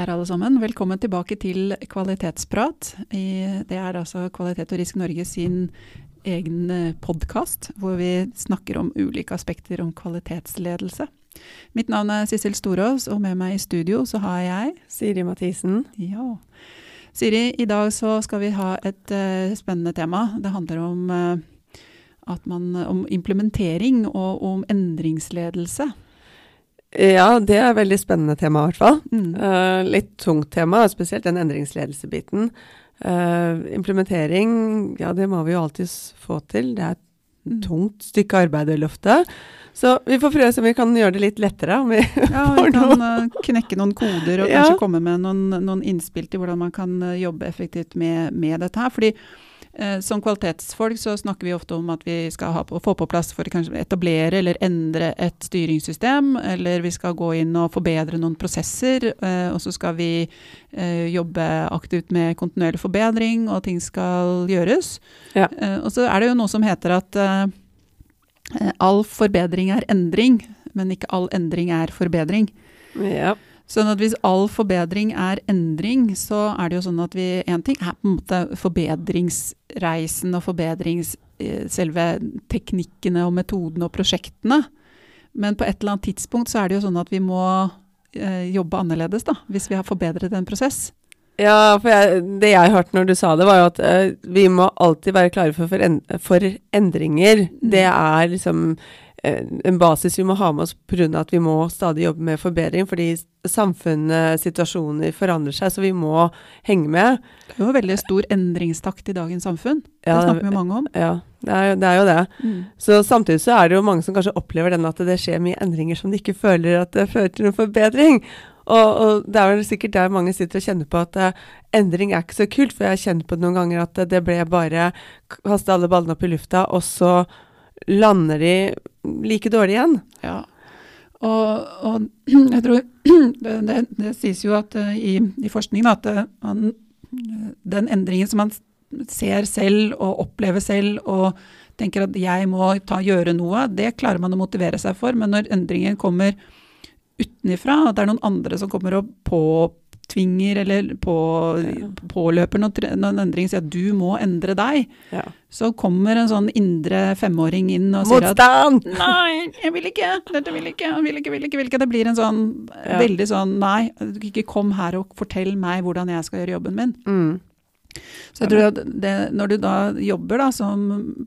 Kjære alle sammen, velkommen tilbake til Kvalitetsprat. Det er altså Kvalitet og Risk Norge sin egen podkast, hvor vi snakker om ulike aspekter om kvalitetsledelse. Mitt navn er Sissel Storås, og med meg i studio så har jeg Siri Mathisen. Ja. Siri, i dag så skal vi ha et uh, spennende tema. Det handler om, uh, man, om implementering og om endringsledelse. Ja, det er et veldig spennende tema, i hvert fall. Mm. Uh, litt tungt tema, spesielt den endringsledelsebiten. Uh, implementering, ja det må vi jo alltids få til. Det er et mm. tungt stykke arbeid å løfte. Så vi får prøve om vi kan gjøre det litt lettere. Vi ja, vi kan noe. knekke noen koder og ja. kanskje komme med noen, noen, innspill til hvordan man kan jobbe effektivt med, med dette her. Fordi Eh, som kvalitetsfolk så snakker vi ofte om at vi skal ha, få på plass for å etablere eller endre et styringssystem, eller vi skal gå inn og forbedre noen prosesser. Eh, og så skal vi eh, jobbe aktivt med kontinuerlig forbedring, og ting skal gjøres. Ja. Og så er det jo noe som heter at all forbedring er endring, men ikke all endring er forbedring. Ja. Sånn at hvis all forbedring er endring, så er det jo sånn at vi Én ting er på en måte forbedringsreisen og forbedrings... Eh, selve teknikkene og metodene og prosjektene. Men på et eller annet tidspunkt så er det jo sånn at vi må eh, jobbe annerledes, da. Hvis vi har forbedret en prosess. Ja, for jeg, det jeg hørte når du sa det, var jo at eh, vi må alltid være klare for, for, en, for endringer. Mm. Det er liksom Eh, en basis vi må ha med oss pga. at vi må stadig jobbe med forbedring. Fordi samfunnet, situasjoner forandrer seg, så vi må henge med. Det er jo veldig stor endringstakt i dagens samfunn. Det snakker vi mange om. Ja, det er, det er jo det. Mm. Så samtidig så er det jo mange som kanskje opplever den at det skjer mye endringer som de ikke føler at det fører til noen forbedring. Og, og, det er vel sikkert der mange sitter og kjenner på at uh, endring er ikke så kult. For jeg har kjent på det noen ganger at uh, det ble bare kaste alle ballene opp i lufta, og så lander de like dårlig igjen. Ja. Og, og jeg tror det, det, det, sies jo at uh, i, i forskningen at uh, man, den endringen som man ser selv og opplever selv og tenker at jeg må ta, gjøre noe, det klarer man å motivere seg for. Men når endringen kommer utenifra, at det er noen andre som kommer og på, tvinger eller på, påløper noen, noen endring, sier at du må endre deg, ja. så kommer en sånn indre femåring inn og sier Motstand! at Nei, jeg vil ikke, dette vil ikke, vil ikke, vil ikke, vil ikke. Det blir en sånn ja. veldig sånn Nei, ikke kom her og fortell meg hvordan jeg skal gjøre jobben min. Mm. Så jeg tror at det, Når du da jobber da, som,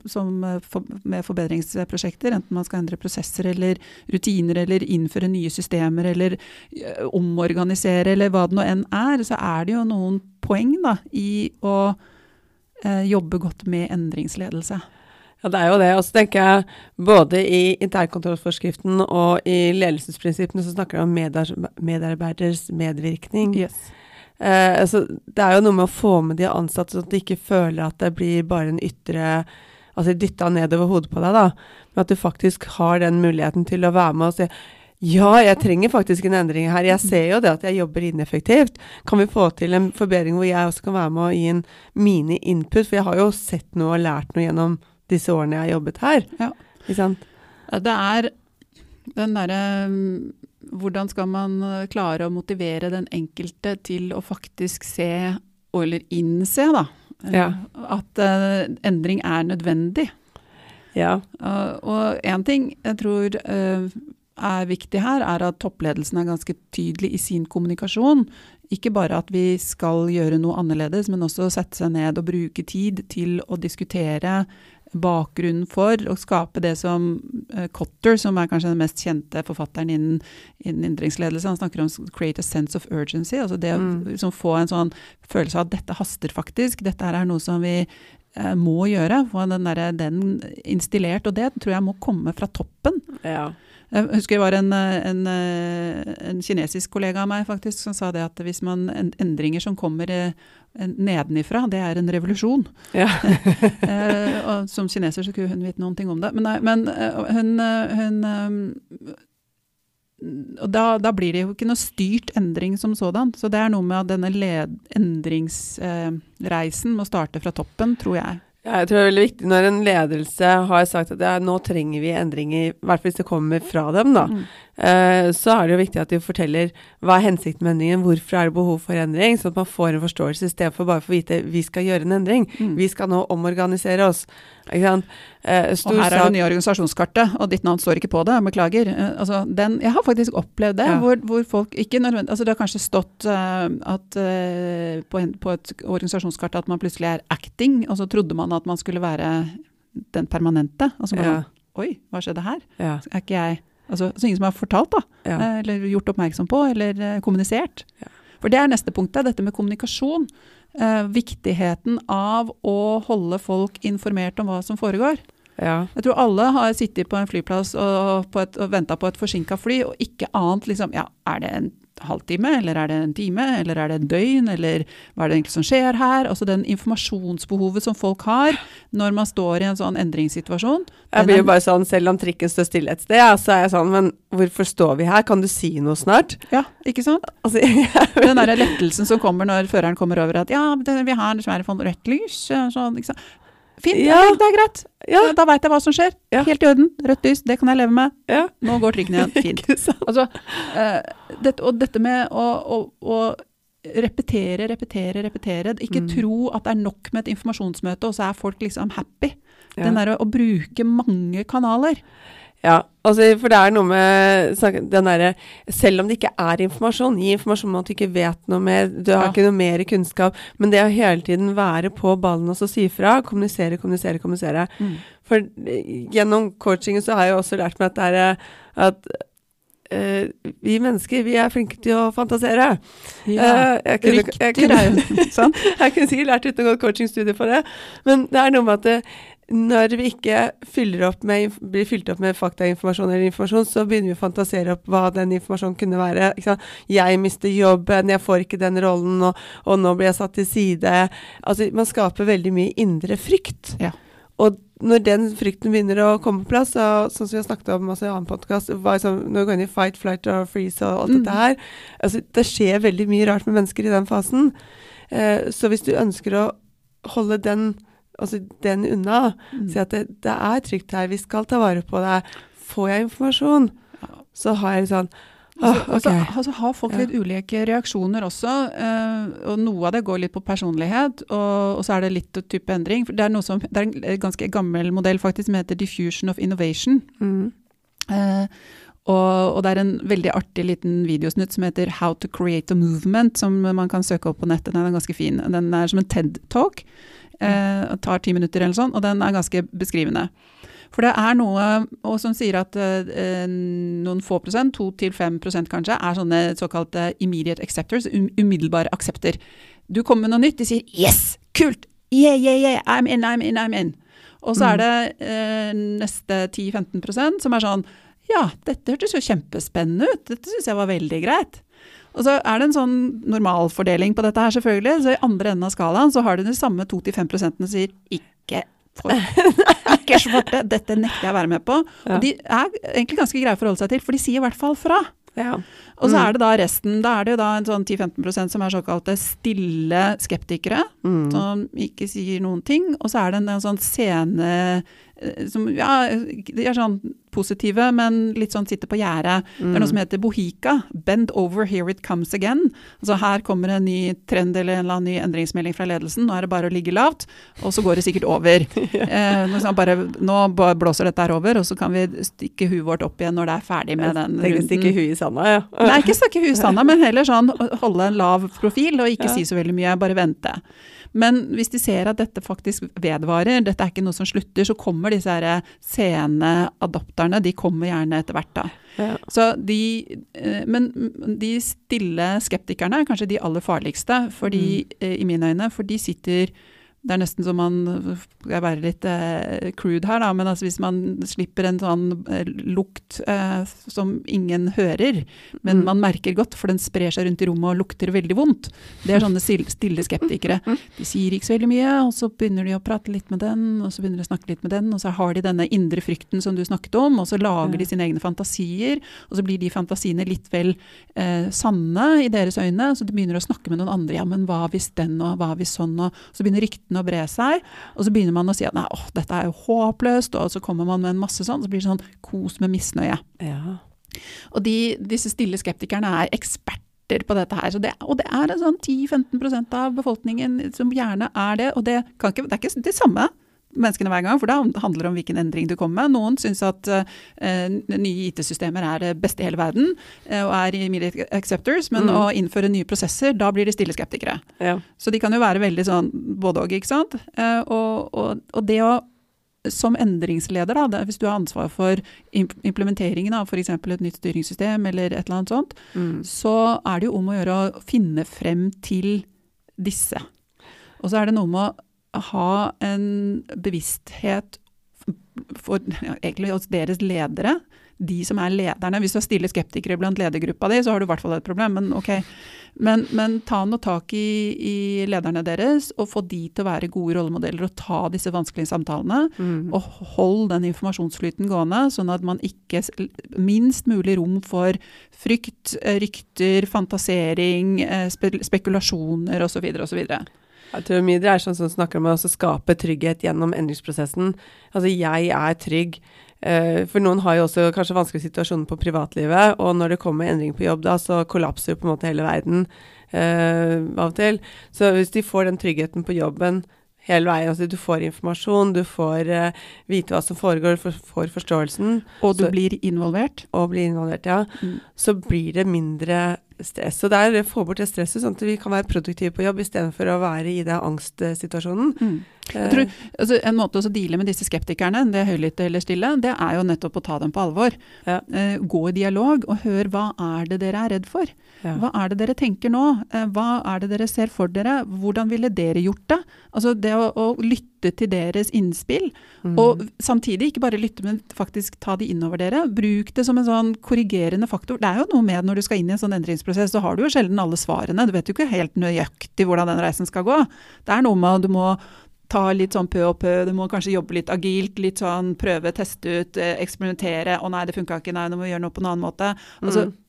som eh, for, med forbedringsprosjekter, enten man skal endre prosesser eller rutiner eller innføre nye systemer eller ø, omorganisere eller hva det nå enn er, så er det jo noen poeng da, i å ø, jobbe godt med endringsledelse. Ja, det er jo det. Og så tenker jeg både i internkontrollforskriften og i ledelsesprinsippene så snakker de om medarbeiders medvirkning. Yes. Eh, altså, det er jo noe med å få med de ansatte, sånn at de ikke føler at det blir bare en ytre Altså dytta nedover hodet på deg, da. Men at du faktisk har den muligheten til å være med og si ja, jeg trenger faktisk en endring her. Jeg ser jo det at jeg jobber ineffektivt. Kan vi få til en forbedring hvor jeg også kan være med og gi en mini-input? For jeg har jo sett noe og lært noe gjennom disse årene jeg har jobbet her. Ja. Ikke sant? Det er den derre hvordan skal man eh, klare å motivere den enkelte til å faktisk se, eller innse, da, eh, ja. at uh, endring er nødvendig? Ja. Uh, og én ting jeg tror uh, er viktig her, er at toppledelsen er ganske tydelig i sin kommunikasjon. Ikke bare at vi skal gjøre noe annerledes, men også sette seg ned og bruke tid til å diskutere bakgrunnen for å skape det som uh, Cotter, som er kanskje den mest kjente forfatteren innen, innen han snakker om 'create a sense of urgency'. altså Det mm. å liksom, få en sånn følelse av at dette haster faktisk. Dette er noe som vi uh, må gjøre. Få den, der, den instillert. Og det tror jeg må komme fra toppen. Ja. Jeg husker det var en, en, en, kinesisk kollega av meg faktisk som sa det at hvis man endringer som kommer nedenifra, det er en revolusjon. Ja. og som kineser så kunne hun vite noen ting om det. Men, nei, men hun, hun og da, da, blir det jo ikke noe styrt endring som sådan. Så det er noe med at denne endringsreisen eh, må starte fra toppen, tror jeg. Ja, jeg tror det er veldig viktig når en ledelse har sagt at ja, nå trenger vi endringer, i hvert fall hvis det kommer fra dem, da. Mm. Eh, så er det jo viktig at de forteller hva er hensikten med endringen, hvorfor er det behov for endring, sånn at man får en forståelse i stedet for bare å vite vi skal gjøre en endring. Mm. Vi skal nå omorganisere oss. Eh, og her er det nye organisasjonskartet, og ditt navn står ikke på det. Beklager. Eh, altså, den, jeg har faktisk opplevd det, ja. hvor, hvor, folk ikke nødvendig altså Det har kanskje stått uh, at, uh, på, en, på, et organisasjonskart at man plutselig er acting, og så trodde man at man skulle være den permanente. Og så bare ja. Oi, hva skjedde her? Ja. Er ikke jeg Altså, så ingen som har fortalt, da. Eh, eller gjort oppmerksom på, eller uh, kommunisert. For det er neste punktet, dette med kommunikasjon. Uh, viktigheten av å holde folk informert om hva som foregår. Ja. Jeg tror alle har sittet på en flyplass og, på og venta på et forsinka fly, og ikke annet liksom Ja, er det en halvtime, eller er det en time, eller er det en døgn, eller hva er det egentlig som skjer her? Altså den informasjonsbehovet som folk har når man står i en sånn endringssituasjon. Jeg blir jo bare sånn, selv om trikken står stille et sted, så er jeg sånn, men hvorfor står vi her, kan du si noe snart? Ja, ikke sant? Altså, den derre lettelsen som kommer når føreren kommer over at ja, vi har dessverre fått rødt lys, sånn, ikke sant. Fint, ja. det er greit. Ja. Da veit jeg hva som skjer. Ja. Helt i orden. Rødt lys, det kan jeg leve med. Nå går trikken igjen. Fint. altså, uh, dette, og dette med å, å, å, repetere, repetere, repetere. Ikke mm. tro at det er nok med et informasjonsmøte, og så er folk liksom happy. Den derre å bruke mange kanaler. Ja, altså, for det er noe med den derre Selv om det ikke er informasjon, gi informasjon om at du ikke vet noe mer, du har ja. ikke noe mer kunnskap, men det å hele tiden være på ballen og så si fra, kommunisere, kommunisere, kommunisere. Mm. For gjennom coachingen så har jeg også lært meg at det er eh, at Uh, vi mennesker, vi er flinke til å fantasere. Ja, uh, jeg, kunne, jeg, kunne, jeg, kunne, sikkert lært uten å gå coachingstudie for det, men det er noe med at det, når vi ikke med, blir fylt opp med faktainformasjon eller informasjon, så begynner vi å fantasere opp hva den informasjonen kunne være. Jeg mister jobben, jeg får ikke den rollen, og, og, nå blir jeg satt til side. Altså, man skaper veldig mye indre frykt. Ja. Og når den frykten begynner å komme på plass, og, sånn som vi har snakket om også i annen podkast, sånn, når vi går inn i fight, flight or freeze og alt mm. dette her altså, Det skjer veldig mye rart med mennesker i den fasen. Eh, så hvis du ønsker å holde den altså den unna. Mm. Si at det, det, er trygt her, vi skal ta vare på deg. Får jeg informasjon, så har jeg sånn oh, okay. altså, altså, har folk litt ulike reaksjoner også. Eh, og Noe av det går litt på personlighet, og, og så er det litt type endring. Det er, som, det er, en ganske gammel modell faktisk som heter diffusion of innovation. Mm. Eh, og, og, det er en veldig artig liten videosnutt som heter 'How to create a movement', som man kan søke opp på nettet. Den er ganske fin. Den er som en TED-talk. Eh, tar ti minutter eller sånn, og den er ganske beskrivende. For det er noe som sier at eh, noen få prosent, 2-5 prosent kanskje, er sånne såkalte immediate acceptors, um, umiddelbare aksepter. Du kommer med noe nytt, de sier 'yes, kult', yeah, yeah, yeah, I'm in, I'm in, I'm in. Og så er mm. det eh, neste 10-15 som er sånn ja, dette hørtes jo kjempespennende ut, dette syns jeg var veldig greit. Og så er det en sånn normalfordeling på dette her, selvfølgelig. Så i andre enden av skalaen så har du de samme 2-5 som sier ikke for, ikke svarte, dette nekter jeg å være med på. Og de er egentlig ganske greie å forholde seg til, for de sier i hvert fall fra. Ja. Og så mm. er det da resten. Da er det jo da en sånn 10-15% som er såkalte stille skeptikere, mm. som ikke sier noen ting. Og så er det en, en sånn scene eh, som Ja, de er sånn positive, men litt sånn sitter på gjerdet. Mm. Det er noe som heter bohika. Bend over, here it comes again. Altså her kommer en ny trend eller en eller annen ny endringsmelding fra ledelsen. Nå er det bare å ligge lavt, og så går det sikkert over. eh, nå, bare, nå blåser dette her over, og så kan vi stikke huet vårt opp igjen når det er ferdig med den runden. Stikke huet i sanda, ja. Nei, ikke stikke huet i sanda, men heller sånn holde en lav profil og ikke ja. si så veldig mye, bare vente. Men hvis de ser at dette faktisk vedvarer, dette er ikke noe som slutter, så kommer disse her sene adopterne, de kommer gjerne etter hvert da. Ja. Så de, eh, men de stille skeptikerne er kanskje de aller farligste, fordi, mm. Eh, i mine øyne, for de sitter det er nesten som man jeg jeg være litt eh, crude her, da, men altså hvis man slipper en sånn eh, lukt eh, som ingen hører, men mm. man merker godt, for den sprer seg rundt i rommet og lukter veldig vondt. Det er sånne stille skeptikere. De sier ikke så veldig mye, og så begynner de å prate litt med den, og så begynner de å snakke litt med den, og så har de denne indre frykten som du snakket om, og så lager de sine egne fantasier, og så blir de fantasiene litt vel eh, sanne i deres øyne, så de begynner å snakke med noen andre. Ja, men hva hvis den, og hva hvis sånn, og så begynner ryktene ryktene å bre seg. Og så begynner man å si at nei, åh, dette er jo håpløst, og så kommer man med en masse sånn, så blir det sånn kos med misnøye. Ja. Og de, disse stille skeptikerne er eksperter på dette her. Det, og det er en sånn 10-15% av befolkningen som gjerne er det. Og det, ikke, det er ikke det samme menneskene hver gang, for da handler det om hvilken endring du kommer med. Noen syns at uh, nye IT-systemer er det beste i hele verden, uh, og er immediate acceptors, men mm. å innføre nye prosesser, da blir de stille skeptikere. Ja. Så de kan jo være veldig sånn både og, ikke sant. Uh, og, og, og, det å som endringsleder, da, hvis du har ansvar for implementeringen av f.eks. et nytt styringssystem eller et eller annet sånt, mm. så er det jo om å gjøre å finne frem til disse. Og så er det noe med å ha en bevissthet for, ja, egentlig hos deres ledere, de som er lederne. Hvis du har stille skeptikere blant ledergruppa di, så har du i hvert fall et problem, men ok. Men, men ta nå tak i, i, lederne deres, og få de til å være gode rollemodeller og ta disse vanskelige samtalene. Mm. Og hold den informasjonsflyten gående, sånn at man ikke Minst mulig rom for frykt, rykter, fantasering, eh, spekulasjoner osv. osv. Jeg tror mye seg om sånn snakker om å skape trygghet gjennom endringsprosessen. Altså, jeg er trygg. Uh, for noen har jo også kanskje vanskelige situasjoner på privatlivet, og når det kommer endring på jobb da, så kollapser jo på en måte hele verden uh, av og til. Så hvis de får den tryggheten på jobben hele veien. Altså, du får informasjon, du får uh, vite hva som foregår, for, får forståelsen. Og du så, blir involvert? Og blir involvert, ja. Mm. Så blir det mindre stress. Og å få bort det stresset, sånn at vi kan være produktive på jobb istedenfor å være i den angstsituasjonen. Mm. Jeg tror, altså, en måte å deale med disse skeptikerne, det høylytte eller stille, det er jo nettopp å ta dem på alvor. Ja. Uh, gå i dialog og hør hva er det dere er redd for. Ja. Hva er det dere tenker nå? Uh, hva er det dere ser for dere? Hvordan ville dere gjort det? Altså det å, å lytte til deres innspill, mm. og samtidig ikke bare lytte, men faktisk ta de innover dere. Bruk det som en sånn korrigerende faktor. Det er jo noe med når du skal inn i en sånn endringsprosess, så har du jo sjelden alle svarene. Du vet jo ikke helt nøyaktig hvordan den reisen skal gå. Det er noe med at du må ta litt sånn pø og pø, du må kanskje jobbe litt agilt, litt sånn prøve, teste ut, eh, eksperimentere. 'Å nei, det funka ikke, nei, nå må vi gjøre noe på en annen måte'. Altså, mm.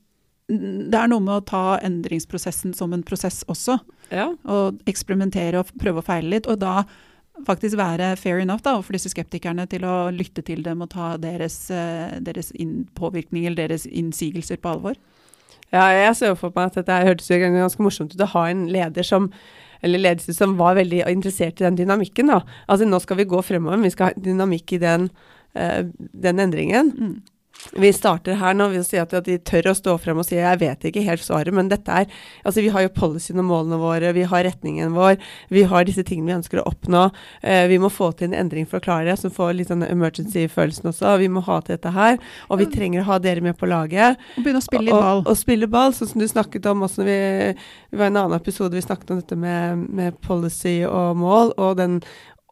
Det er noe med å ta endringsprosessen som en prosess også. Ja. Og eksperimentere og prøve å feile litt. Og da faktisk være fair enough da, for disse skeptikerne til å lytte til dem og ta deres, eh, deres påvirkning eller deres innsigelser på alvor. Ja, jeg ser for meg at dette hørtes ganske morsomt ut å ha en leder som eller ledelse som var veldig interessert i den dynamikken. da. Altså Nå skal vi gå fremover, vi skal ha dynamikk i den, uh, den endringen. Mm. Vi starter her nå ved å si at, de tør å stå frem og si jeg vet ikke helt svaret, men dette er Altså vi har jo policyen og målene våre, vi har retningen vår, vi har disse tingene vi ønsker å oppnå. Eh, vi må få til en endring for å klare det, som får litt sånn emergency-følelsen også. Vi må ha til dette her, og vi trenger å ha dere med på laget. Og begynne å spille i ball. Og, og, spille ball, sånn som du snakket om også når vi, Det var en annen episode vi snakket om dette med, med policy og mål, og den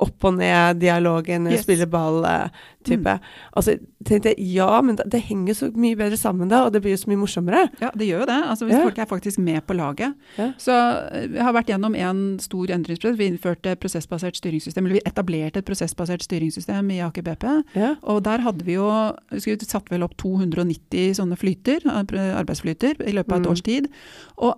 opp og ned-dialogen, yes. spille ball-type. Mm. Altså, tenkte jeg, Ja, men det, det, henger så mye bedre sammen da, og det blir jo så mye morsommere. Ja, det gjør jo det. Altså, hvis ja. folk er faktisk med på laget. Ja. Så eh, vi har vært gjennom en stor endringsprosess. Vi innførte prosessbasert styringssystem, eller vi etablerte et prosessbasert styringssystem i Aker BP. Ja. Og der hadde vi jo Vi satte vel opp 290 sånne flyter, arbeidsflyter, i løpet av et mm. års tid. Og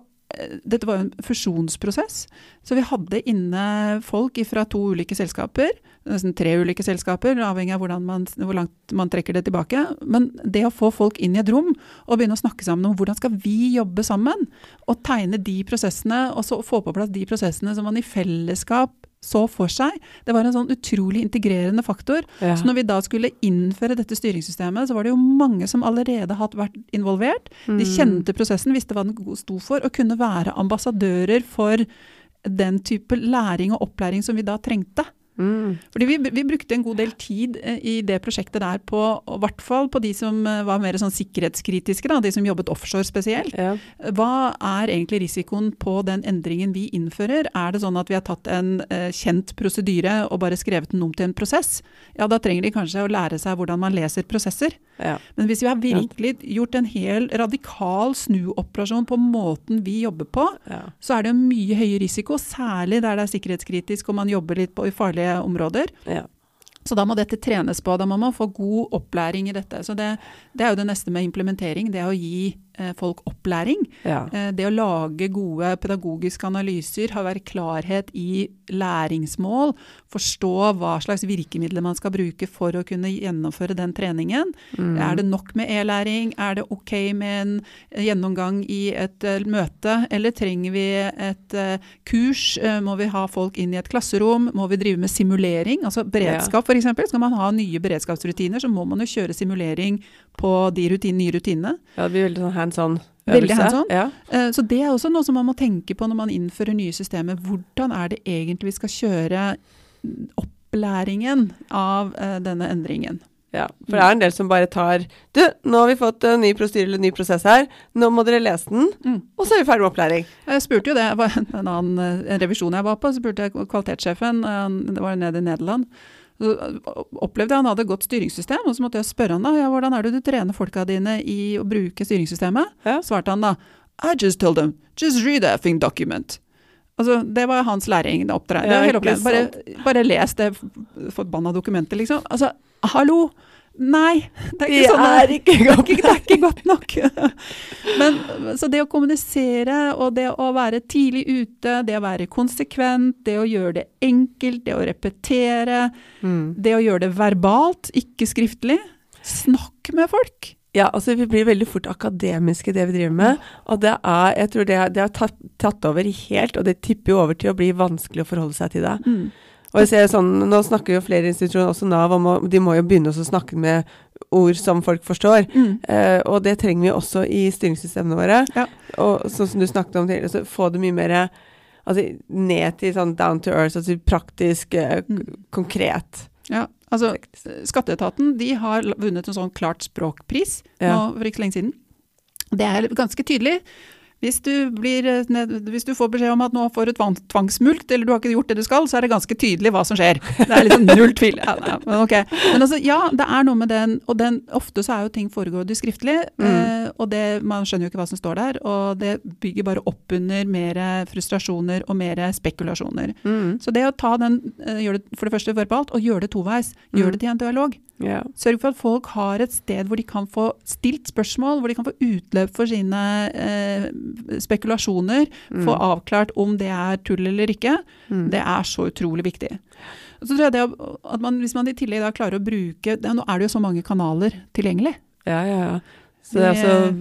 dette var jo en fusjonsprosess, så vi hadde inne folk fra to ulike selskaper. Nesten tre ulike selskaper, avhengig av man, hvor langt man trekker det tilbake. Men det å få folk inn i et rom og begynne å snakke sammen om hvordan skal vi jobbe sammen, og tegne de prosessene, og så få på plass de prosessene som man i fellesskap så for seg. Det var en sånn utrolig integrerende faktor. Ja. Så når vi da skulle innføre dette styringssystemet, så var det jo mange som allerede hadde vært involvert. Mm. De kjente prosessen, visste hva den sto for, og kunne være ambassadører for den type læring og opplæring som vi da trengte. Mm. Fordi vi, vi, brukte en god del tid eh, i det prosjektet der på, i hvert fall på de som eh, var mer sånn sikkerhetskritiske, da, de som jobbet offshore spesielt. Ja. Hva er egentlig risikoen på den endringen vi innfører? Er det sånn at vi har tatt en eh, kjent prosedyre og bare skrevet den om til en prosess? Ja, da trenger de kanskje å lære seg hvordan man leser prosesser. Ja. Men hvis vi har virkelig gjort en hel radikal snuoperasjon på måten vi jobber på, Ja. så er det mye høyere risiko, særlig der det er sikkerhetskritisk og man jobber litt på, i farlige områder. Ja. Så da må dette trenes på. Da må man få god opplæring i dette. Så det, det er jo det neste med implementering. Det å gi folk opplæring. Ja. Eh, det å lage gode pedagogiske analyser, ha være klarhet i læringsmål, forstå hva slags virkemidler man skal bruke for å kunne gjennomføre den treningen. Mm. Er det nok med e-læring? Er det ok med en gjennomgang i et eh, møte? Eller trenger vi et eh, kurs? Eh, må vi ha folk inn i et klasserom? Må vi drive med simulering? Altså beredskap f.eks. Skal man ha nye beredskapsrutiner, så må man jo kjøre simulering på de rutin nye rutinene. ja, det blir veldig sånn hands on. Veldig hands on. Ja. Eh, Så det er også noe som man må tenke på når man innfører nye systemer. Hvordan er det egentlig vi skal kjøre opplæringen av eh, denne endringen? Ja, for det er en del som bare tar Du, nå har vi fått en ny prostyre eller en ny prosess her. Nå må dere lese den, Mm. og så er vi ferdig med opplæring. Jeg spurte jo det, det var en, en annen eh, en revisjon jeg var på, så spurte jeg kvalitetssjefen, det var nede i Nederland. Så eh, opplevde jeg han hadde et godt styringssystem, og så måtte jeg spørre han da, ja, hvordan er det du trener folka dine i å bruke styringssystemet? Ja. Svarte han da, I just told them, just read the effing document. Altså, det var hans læring. Det oppdra- det Ja, var hele. Bare, bare les det forbanna dokumentet, liksom. Altså, hallo! Nei, det er ikke sånn er ikke det godt. det er ikke godt nok. Men, så det å kommunisere og det å være tidlig ute, det å være konsekvent, det å gjøre det enkelt, det å repetere, Mm. det å gjøre det verbalt, ikke skriftlig. Snakk med folk. Ja, altså vi blir veldig fort akademiske i det vi driver med. Og det er, jeg tror det, det har tatt, tatt over helt, og det tipper jo over til å bli vanskelig å forholde seg til det. Mm. Og jeg ser sånn, Nå snakker jo flere institusjoner, også Nav, om å de må jo begynne å snakke med ord som folk forstår. Mm. Eh, og det trenger vi også i styringssystemene våre. Ja. Og sånn som du snakket om tidligere, så få det mye mer altså, ned til sånn down to earth, altså praktisk, eh, Mm. konkret. Ja, altså Skatteetaten de har vunnet en sånn klart språkpris Ja. nå for ikke så lenge siden. Det er ganske tydelig. Hvis du, blir, eh, hvis du får beskjed om at nå får du tvang, tvangsmulkt, eller du har ikke gjort det du skal, så er det ganske tydelig hva som skjer. Det er liksom null tvil. Ja, nei, men, okay. men altså, ja, det er noe med den, og den, ofte så er jo ting foregår skriftlig, Mm. eh, og det, man skjønner jo ikke hva som står der, og det bygger bare opp under mer frustrasjoner og mer spekulasjoner. Mm. Så det å ta den, eh, gjøre det for det første verbalt, og gjøre det toveis, Mm. gjør det til en dialog. Yeah. Sørg for at folk har et sted hvor de kan få stilt spørsmål, hvor de kan få utløp for sine eh, spekulasjoner, Mm. få avklart om det er tull eller ikke. Mm. Det er så utrolig viktig. Så tror jeg det at man, Hvis man i tillegg da klarer å bruke det, Nå er det jo så mange kanaler tilgjengelig. Ja, ja, ja. Så det er altså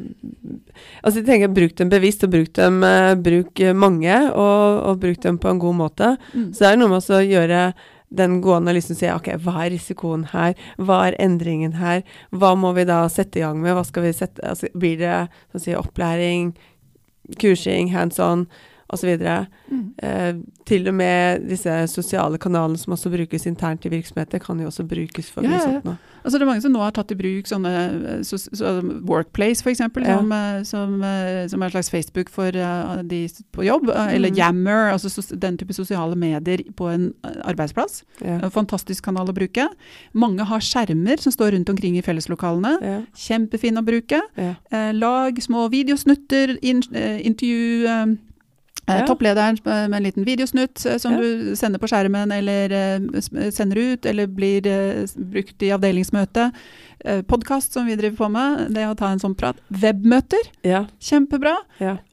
Altså jeg tenker bruk dem bevisst, og bruk dem eh, bruk mange, og, og bruk dem på en god måte. Mm. Så det er noe med å gjøre den gode analysen og si ok, hva er risikoen her, hva er endringen her, hva må vi da sette i gang med, hva skal vi sette, altså blir det sånn si, opplæring, kursing, hands on, osv. Mm. Eh, til og med disse sosiale kanalene som også brukes internt i virksomheter, kan jo også brukes for mye ja, sånt nå. Altså det er mange som nå har tatt i bruk sånne så, så Workplace f.eks., Ja. som, eh, som, eh, som er en slags Facebook for uh, de på jobb. mm. Eller Mm. Yammer, altså sos, den type sosiale medier på en eh, arbeidsplass. Ja. En fantastisk kanal å bruke. Mange har skjermer som står rundt omkring i felleslokalene. Ja. Kjempefin å bruke. Eh, lag små videosnutter, in, eh, intervju eh, eh, Ja. topplederen eh, med en liten videosnutt eh, som Ja. du sender på skjermen eller eh, sender ut, eller blir eh, brukt i avdelingsmøte. Eh, Podkast som vi driver på med, det å ta en sånn prat. Webmøter, Ja. kjempebra.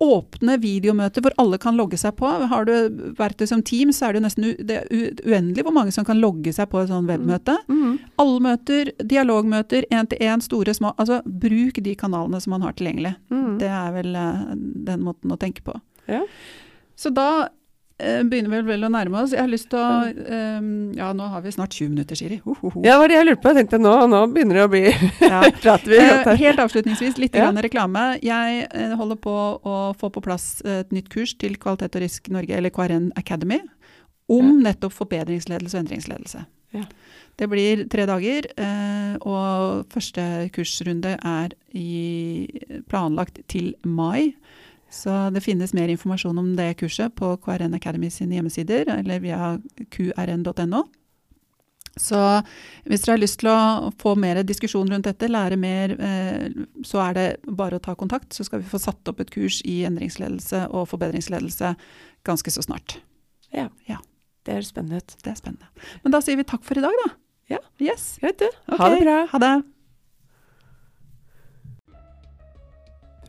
Åpne videomøter hvor alle kan logge seg på. Har du verktøy som Teams, så er det nesten det er uendelig hvor mange som kan logge seg på et sånt webmøte. Mhm. Alle møter, dialogmøter, én-til-én, store, små. Altså bruk de kanalene som man har tilgjengelig. Mm. Det er vel eh, den måten å tenke på. Ja. Så da eh, begynner vi vel å nærme oss. Jeg har lyst til å eh, Ja, nå har vi snart 20 minutter, Siri. Ho, ho, ho. Ja, det var det jeg lurte på. Jeg tenkte nå, nå begynner det å bli Ja. Prater vi Eh, helt avslutningsvis, litt Ja. reklame. Jeg eh, holder på å få på plass et nytt kurs til Kvalitet og risk Norge, eller KRN Academy. om nettopp forbedringsledelse og endringsledelse. Ja. Det blir tre dager, og første kursrunde er i, planlagt til mai. Så det finnes mer informasjon om det kurset på KRN Academy sine hjemmesider, eller via qrn.no. Så hvis dere har lyst til å få mer diskusjon rundt dette, lære mer, eh, så er det bare å ta kontakt. Så skal vi få satt opp et kurs i endringsledelse og forbedringsledelse ganske så snart. Ja. Ja. Det høres spennende ut. Det er spennende. Men da sier vi takk for i dag, da. Ja. Yes. Greit, du. Okay. Ha det bra. Ha det.